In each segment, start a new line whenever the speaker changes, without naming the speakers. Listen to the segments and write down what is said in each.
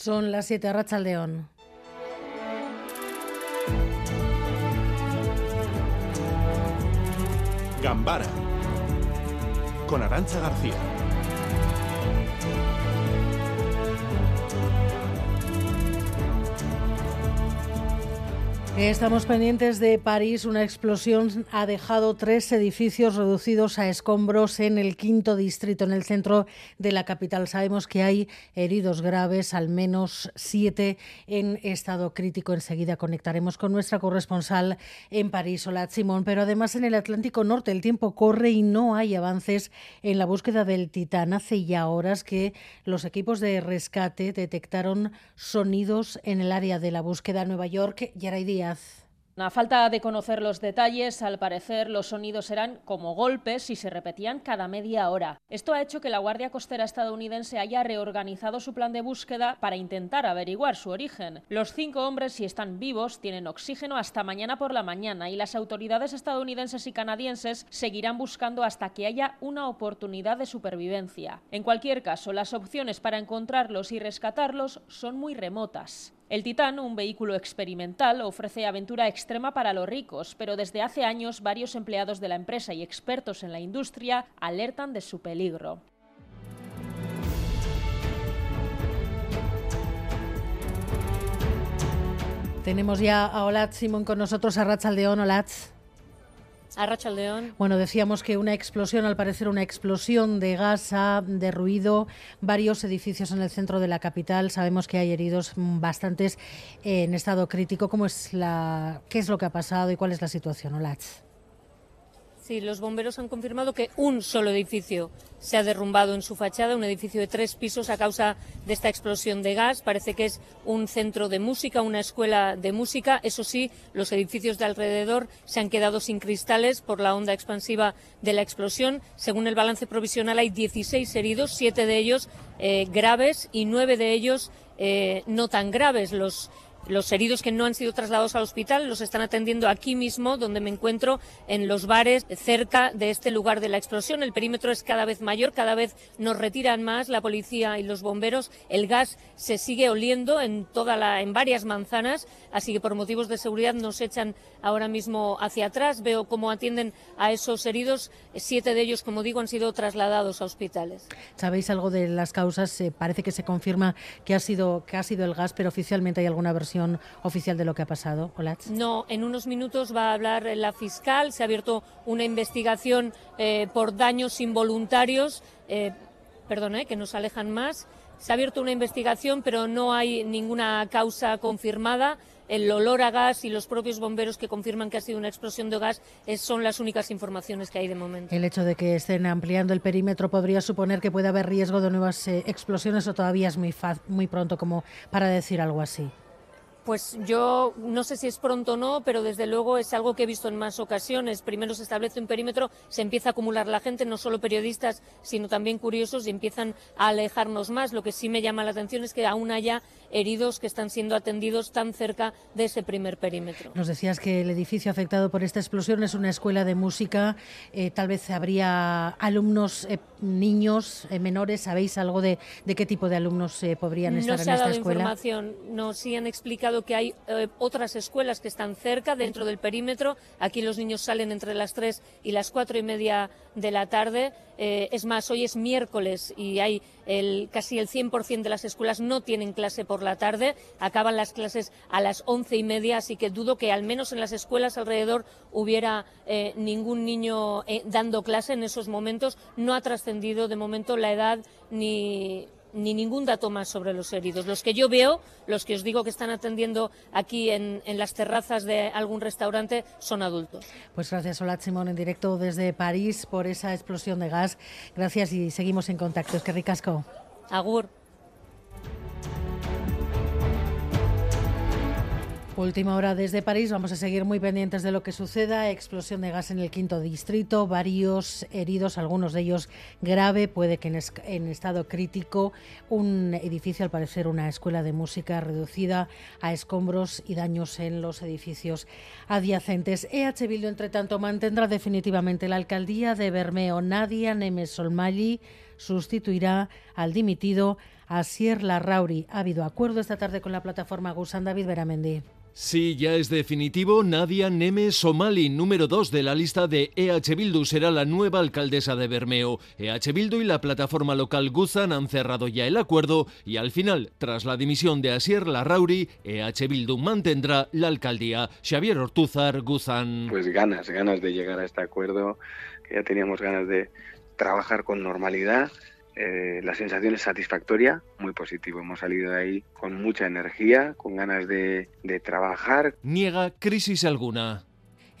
Son las 7 Racha León.
Gambara con Arancha García.
Estamos pendientes de París. Una explosión ha dejado tres edificios reducidos a escombros en el quinto distrito, en el centro de la capital. Sabemos que hay heridos graves, al menos siete en estado crítico. Enseguida conectaremos con nuestra corresponsal en París, Hola Simón. Pero además en el Atlántico Norte el tiempo corre y no hay avances en la búsqueda del Titán. Hace ya horas que los equipos de rescate detectaron sonidos en el área de la búsqueda Nueva York. Yaray Díaz
a falta de conocer los detalles, al parecer los sonidos eran como golpes y se repetían cada media hora. Esto ha hecho que la Guardia Costera estadounidense haya reorganizado su plan de búsqueda para intentar averiguar su origen. Los cinco hombres, si están vivos, tienen oxígeno hasta mañana por la mañana y las autoridades estadounidenses y canadienses seguirán buscando hasta que haya una oportunidad de supervivencia. En cualquier caso, las opciones para encontrarlos y rescatarlos son muy remotas. El Titán, un vehículo experimental, ofrece aventura extrema para los ricos, pero desde hace años varios empleados de la empresa y expertos en la industria alertan de su peligro.
Tenemos ya a Olatz Simón con nosotros, a Rachaldeón. Olatz.
A León.
Bueno, decíamos que una explosión, al parecer una explosión de gas ha derruido varios edificios en el centro de la capital. Sabemos que hay heridos bastantes en estado crítico. ¿Cómo es la, ¿Qué es lo que ha pasado y cuál es la situación?
Sí, los bomberos han confirmado que un solo edificio se ha derrumbado en su fachada, un edificio de tres pisos a causa de esta explosión de gas. Parece que es un centro de música, una escuela de música. Eso sí, los edificios de alrededor se han quedado sin cristales por la onda expansiva de la explosión. Según el balance provisional, hay 16 heridos, siete de ellos eh, graves y nueve de ellos eh, no tan graves. Los los heridos que no han sido trasladados al hospital los están atendiendo aquí mismo, donde me encuentro, en los bares cerca de este lugar de la explosión. El perímetro es cada vez mayor, cada vez nos retiran más la policía y los bomberos. El gas se sigue oliendo en, toda la, en varias manzanas, así que por motivos de seguridad nos echan ahora mismo hacia atrás. Veo cómo atienden a esos heridos. Siete de ellos, como digo, han sido trasladados a hospitales.
¿Sabéis algo de las causas? parece que se confirma que ha sido que ha sido el gas, pero oficialmente hay alguna versión oficial de lo que ha pasado,
No, en unos minutos va a hablar la fiscal. Se ha abierto una investigación eh, por daños involuntarios. Eh, perdón, eh, que nos alejan más. Se ha abierto una investigación, pero no hay ninguna causa confirmada. El olor a gas y los propios bomberos que confirman que ha sido una explosión de gas son las únicas informaciones que hay de momento.
El hecho de que estén ampliando el perímetro podría suponer que puede haber riesgo de nuevas explosiones o todavía es muy, muy pronto como para decir algo así.
Pues yo no sé si es pronto o no, pero desde luego es algo que he visto en más ocasiones. Primero se establece un perímetro, se empieza a acumular la gente, no solo periodistas, sino también curiosos, y empiezan a alejarnos más. Lo que sí me llama la atención es que aún haya heridos que están siendo atendidos tan cerca de ese primer perímetro.
Nos decías que el edificio afectado por esta explosión es una escuela de música. Eh, tal vez habría alumnos, eh, niños, eh, menores. ¿Sabéis algo de, qué tipo de alumnos podrían estar
en
esta
escuela? información. Nos sí han explicado que hay eh, otras escuelas que están cerca, dentro del perímetro. Aquí los niños salen entre las 3 y las cuatro y media de la tarde. Eh, es más, hoy es miércoles y hay el, casi el 100% de las escuelas no tienen clase por la tarde. Acaban las clases a las once y media, así que dudo que al menos en las escuelas alrededor hubiera eh, ningún niño dando clase en esos momentos. No ha trascendido de momento la edad ni ni ningún dato más sobre los heridos. Los que yo veo, los que os digo que están atendiendo aquí en, las terrazas de algún restaurante, son adultos.
Pues gracias, Hola Simón, en directo desde París por esa explosión de gas. Gracias y seguimos en contacto. Es que ricasco.
Agur.
Última hora desde París. Vamos a seguir muy pendientes de lo que suceda. Explosión de gas en el quinto distrito, varios heridos, algunos de ellos grave, puede que en, estado crítico. Un edificio, al parecer una escuela de música reducida a escombros y daños en los edificios adyacentes. EH Bildu, entre tanto, mantendrá definitivamente la alcaldía de Bermeo. Nadia Nemes Solmali sustituirá al dimitido Asier Larrauri. Ha habido acuerdo esta tarde con la plataforma Gusan David Beramendi.
Sí, ya es definitivo. Nadia Neme Somali, número 2 de la lista de EH Bildu, será la nueva alcaldesa de Bermeo. EH Bildu y la plataforma local Guzan han cerrado ya el acuerdo y al final, tras la dimisión de Asier Larrauri, EH Bildu mantendrá la alcaldía. Xavier Ortúzar, Guzan.
Pues ganas, ganas de llegar a este acuerdo, que ya teníamos ganas de trabajar con normalidad eh, la sensación es satisfactoria, muy positivo. Hemos salido de ahí con mucha energía, con ganas de, de trabajar.
Niega crisis alguna.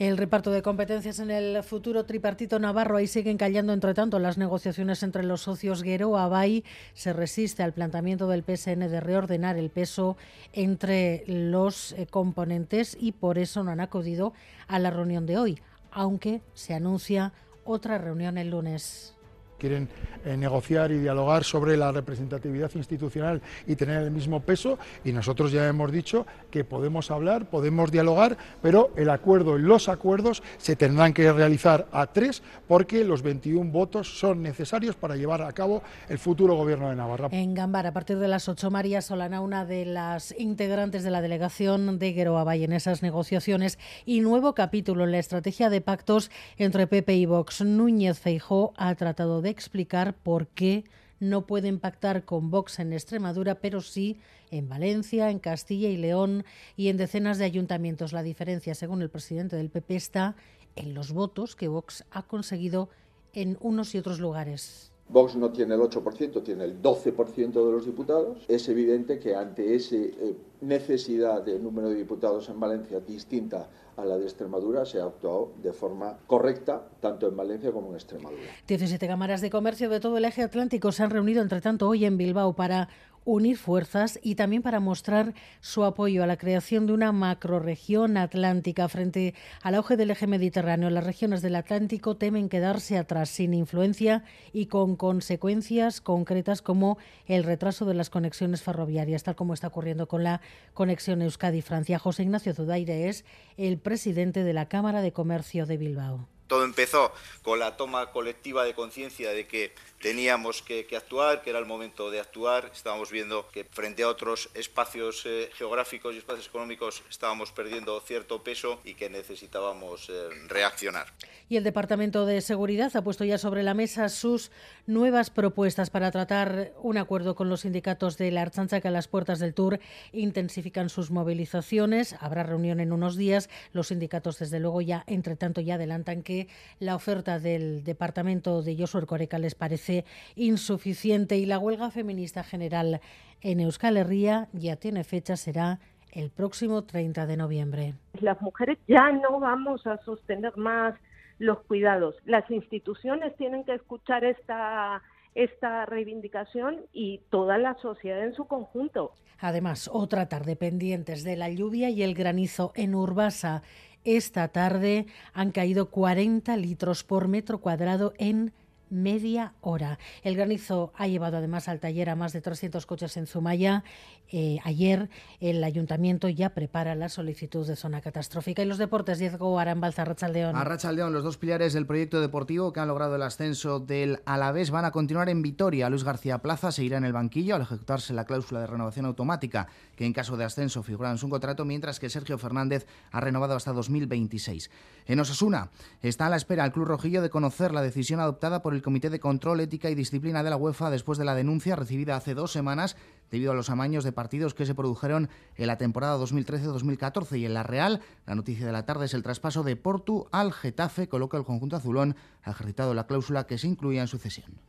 El reparto de competencias en el futuro tripartito navarro ahí siguen callando entre tanto las negociaciones entre los socios Guero Abay se resiste al planteamiento del PSN de reordenar el peso entre los eh, componentes y por eso no han acudido a la reunión de hoy, aunque se anuncia otra reunión el lunes
quieren eh, negociar y dialogar sobre la representatividad institucional y tener el mismo peso y nosotros ya hemos dicho que podemos hablar, podemos dialogar, pero el acuerdo y los acuerdos se tendrán que realizar a tres porque los 21 votos son necesarios para llevar a cabo el futuro gobierno de Navarra.
En Gambar, a partir de las 8, María Solana, una de las integrantes de la delegación de Gueroa en esas negociaciones y nuevo capítulo en la estrategia de pactos entre PP y Vox. Núñez Feijó ha tratado de explicar por qué no pueden pactar con Vox en Extremadura, pero sí en Valencia, en Castilla y León y en decenas de ayuntamientos. La diferencia, según el presidente del PP, está en los votos que Vox ha conseguido en unos y otros lugares.
Vox no tiene el 8%, tiene el 12% de los diputados. Es evidente que ante esa eh, necesidad de número de diputados en Valencia distinta a la de Extremadura se ha actuado de forma correcta tanto en Valencia como en Extremadura.
17 cámaras de comercio de todo el eje atlántico se han reunido entre tanto hoy en Bilbao para unir fuerzas y también para mostrar su apoyo a la creación de una macroregión atlántica frente al auge del eje mediterráneo. Las regiones del Atlántico temen quedarse atrás sin influencia y con consecuencias concretas como el retraso de las conexiones ferroviarias, tal como está ocurriendo con la conexión Euskadi-Francia. José Ignacio Zudaire es el presidente de la Cámara de Comercio de Bilbao.
Todo empezó con la toma colectiva de conciencia de que teníamos que, actuar, que era el momento de actuar. Estábamos viendo que frente a otros espacios eh, geográficos y espacios económicos estábamos perdiendo cierto peso y que necesitábamos eh, reaccionar.
Y el Departamento de Seguridad ha puesto ya sobre la mesa sus nuevas propuestas para tratar un acuerdo con los sindicatos de la Archancha que a las puertas del Tour intensifican sus movilizaciones. Habrá reunión en unos días. Los sindicatos, desde luego, ya, entre tanto, ya adelantan que la oferta del Departamento de Josué Coreca les parece insuficiente y la huelga feminista general en Euskal Herria ya tiene fecha, será el próximo 30 de noviembre.
Las mujeres ya no vamos a sostener más los cuidados. Las instituciones tienen que escuchar esta esta reivindicación y toda la sociedad en su conjunto.
Además, otra tarde pendientes de la lluvia y el granizo en Urbasa. Esta tarde han caído 40 litros por metro cuadrado en media hora. El granizo ha llevado además al taller a más de 300 coches en Zumaya. Eh, ayer el ayuntamiento ya prepara la solicitud de zona catastrófica. Y los deportes, Diego Arambalza, Rachaldeón.
A Rachaldeón, los dos pilares del proyecto deportivo que han logrado el ascenso del Alavés van a continuar en Vitoria. Luis García Plaza seguirá en el banquillo al ejecutarse la cláusula de renovación automática que en caso de ascenso figura en su contrato, mientras que Sergio Fernández ha renovado hasta 2026. En Osasuna está a la espera el Club Rojillo de conocer la decisión adoptada por el Comité de Control, Ética y Disciplina de la UEFA después de la denuncia recibida hace dos semanas debido a los amaños de partidos que se produjeron en la temporada 2013-2014 y en la Real. La noticia de la tarde es el traspaso de Portu al Getafe, coloca el conjunto azulón, ha ejercitado la cláusula que se incluía en sucesión.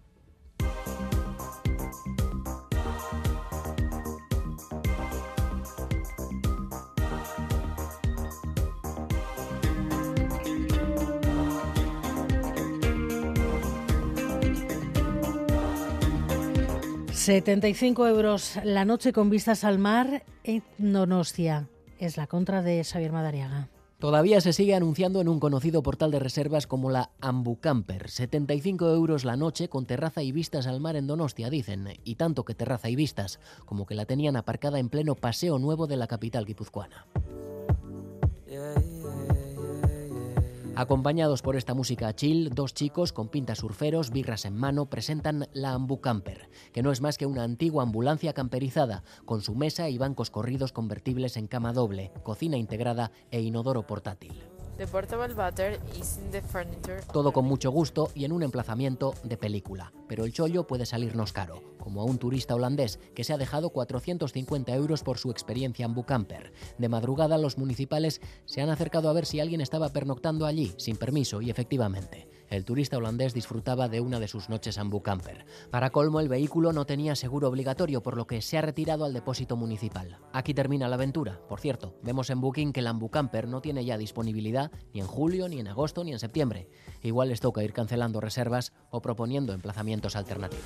75 euros la noche con vistas al mar en Donostia. Es la contra de Xavier Madariaga.
Todavía se sigue anunciando en un conocido portal de reservas como la Ambucamper. 75 euros la noche con terraza y vistas al mar en Donostia, dicen. Y tanto que terraza y vistas, como que la tenían aparcada en pleno paseo nuevo de la capital guipuzcoana. Acompañados por esta música chill, dos chicos con pintas surferos, birras en mano, presentan la Ambu Camper, que no es más que una antigua ambulancia camperizada, con su mesa y bancos corridos convertibles en cama doble, cocina integrada e inodoro portátil. Todo con mucho gusto y en un emplazamiento de película. Pero el chollo puede salirnos caro, como a un turista holandés que se ha dejado 450 euros por su experiencia en Bucamper. De madrugada los municipales se han acercado a ver si alguien estaba pernoctando allí, sin permiso, y efectivamente el turista holandés disfrutaba de una de sus noches en Bucamper. Para colmo, el vehículo no tenía seguro obligatorio, por lo que se ha retirado al depósito municipal. Aquí termina la aventura. Por cierto, vemos en Booking que el Ambucamper no tiene ya disponibilidad ni en julio, ni en agosto, ni en septiembre. Igual les toca ir cancelando reservas o proponiendo emplazamientos alternativos.